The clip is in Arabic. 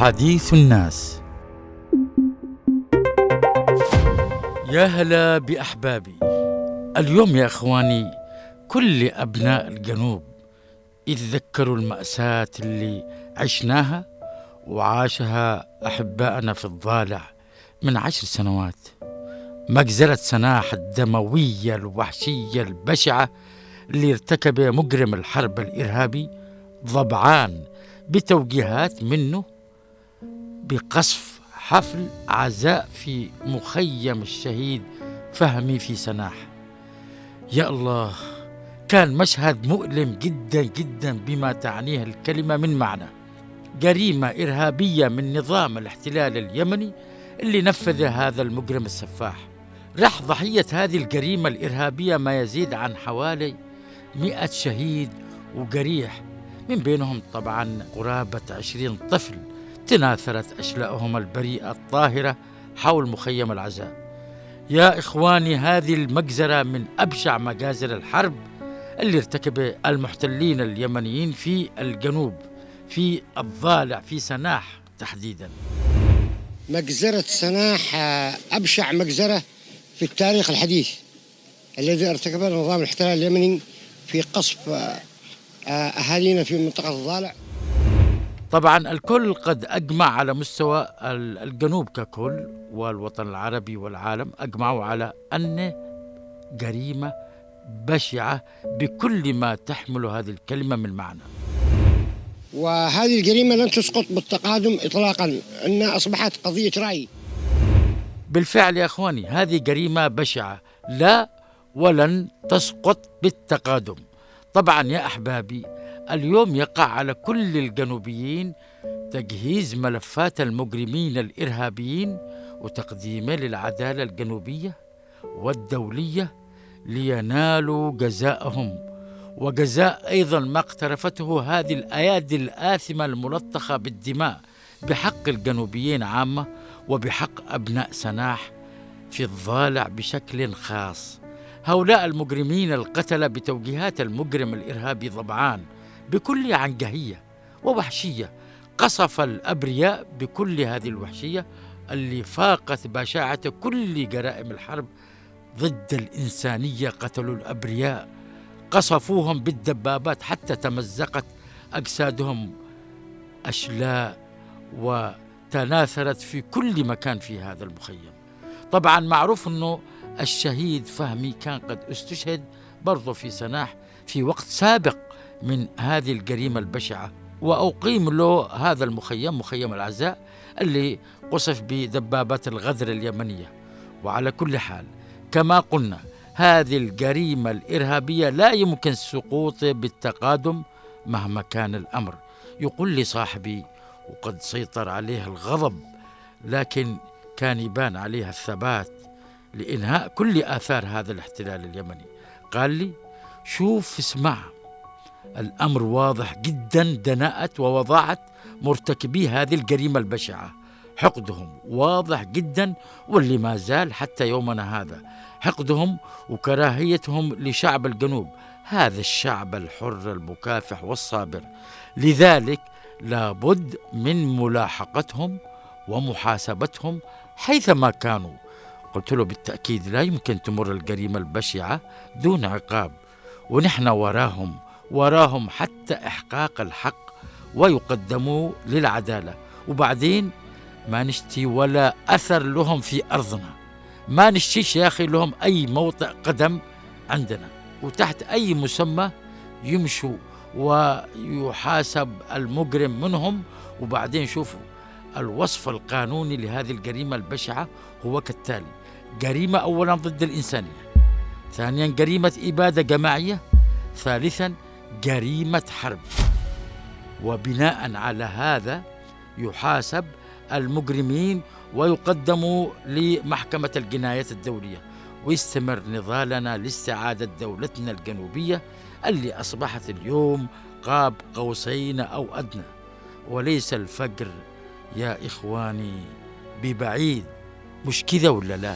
حديث الناس. يا هلا بأحبابي. اليوم يا إخواني كل أبناء الجنوب يتذكروا المأساة اللي عشناها وعاشها أحبائنا في الضالع من عشر سنوات. مجزرة سناح الدموية الوحشية البشعة اللي ارتكب مجرم الحرب الإرهابي ضبعان بتوجيهات منه بقصف حفل عزاء في مخيم الشهيد فهمي في سناح. يا الله كان مشهد مؤلم جدا جدا بما تعنيه الكلمة من معنى. جريمة إرهابية من نظام الاحتلال اليمني اللي نفذ هذا المجرم السفاح. راح ضحية هذه الجريمة الإرهابية ما يزيد عن حوالي مئة شهيد وجريح من بينهم طبعا قرابة عشرين طفل. تناثرت أشلاءهم البريئة الطاهرة حول مخيم العزاء. يا إخواني هذه المجزرة من أبشع مجازر الحرب اللي ارتكب المحتلين اليمنيين في الجنوب في الضالع في سناح تحديدا. مجزرة سناح آه، أبشع مجزرة في التاريخ الحديث الذي ارتكبه نظام الاحتلال اليمني في قصف آه، آه، أهالينا في منطقة الضالع. طبعا الكل قد أجمع على مستوى ال- الجنوب ككل والوطن العربي والعالم أجمعوا على أن جريمة بشعة بكل ما تحمل هذه الكلمة من معنى. وهذه الجريمة لن تسقط بالتقادم إطلاقا. أنها أصبحت قضية رأي. بالفعل يا أخواني هذه جريمة بشعة. لا ولن تسقط بالتقادم. طبعا يا أحبابي اليوم يقع على كل الجنوبيين تجهيز ملفات المجرمين الإرهابيين وتقديمه للعدالة الجنوبية والدولية لينالوا جزاءهم. وجزاء أيضا ما اقترفته هذه الأيادي الآثمة الملطخة بالدماء بحق الجنوبيين عامة وبحق أبناء سناح في الضالع بشكل خاص. هؤلاء المجرمين القتلة بتوجيهات المجرم الإرهابي ضبعان بكل عنجهية ووحشية. قصف الأبرياء بكل هذه الوحشية اللي فاقت بشاعة كل جرائم الحرب ضد الإنسانية قتلوا الأبرياء. قصفوهم بالدبابات حتى تمزقت أجسادهم أشلاء وتناثرت في كل مكان في هذا المخيم. طبعا معروف إنه الشهيد فهمي كان قد استشهد برضه في سناح في وقت سابق. من هذه الجريمة البشعة وأقيم له هذا المخيم مخيم العزاء اللي قصف بدبابات الغدر اليمنية. وعلى كل حال كما قلنا هذه الجريمة الإرهابية لا يمكن السقوط بالتقادم مهما كان الأمر. يقول لي صاحبي وقد سيطر عليه الغضب لكن كان يبان عليها الثبات لإنهاء كل آثار هذا الاحتلال اليمني. قال لي شوف اسمع الأمر واضح جدا دناءة ووضاعة مرتكبي هذه الجريمة البشعة. حقدهم واضح جدا واللي ما زال حتى يومنا هذا. حقدهم وكراهيتهم لشعب الجنوب. هذا الشعب الحر المكافح والصابر. لذلك لابد من ملاحقتهم ومحاسبتهم حيثما كانوا. قلت له بالتأكيد لا يمكن تمر الجريمة البشعة دون عقاب. ونحن وراهم وراهم حتى إحقاق الحق ويقدموا للعدالة. وبعدين ما نشتي ولا أثر لهم في أرضنا. ما نشتيش يا أخي لهم أي موطئ قدم عندنا. وتحت أي مسمى يمشوا ويحاسب المجرم منهم. وبعدين شوفوا الوصف القانوني لهذه الجريمة البشعة هو كالتالي جريمة أولا ضد الإنسانية ثانيا جريمة إبادة جماعية ثالثا جريمة حرب. وبناء على هذا يحاسب المجرمين ويقدموا لمحكمة الجنايات الدولية. ويستمر نضالنا لاستعادة دولتنا الجنوبية اللي أصبحت اليوم قاب قوسين أو أدنى. وليس الفجر يا إخواني ببعيد. مش كذا ولا لا؟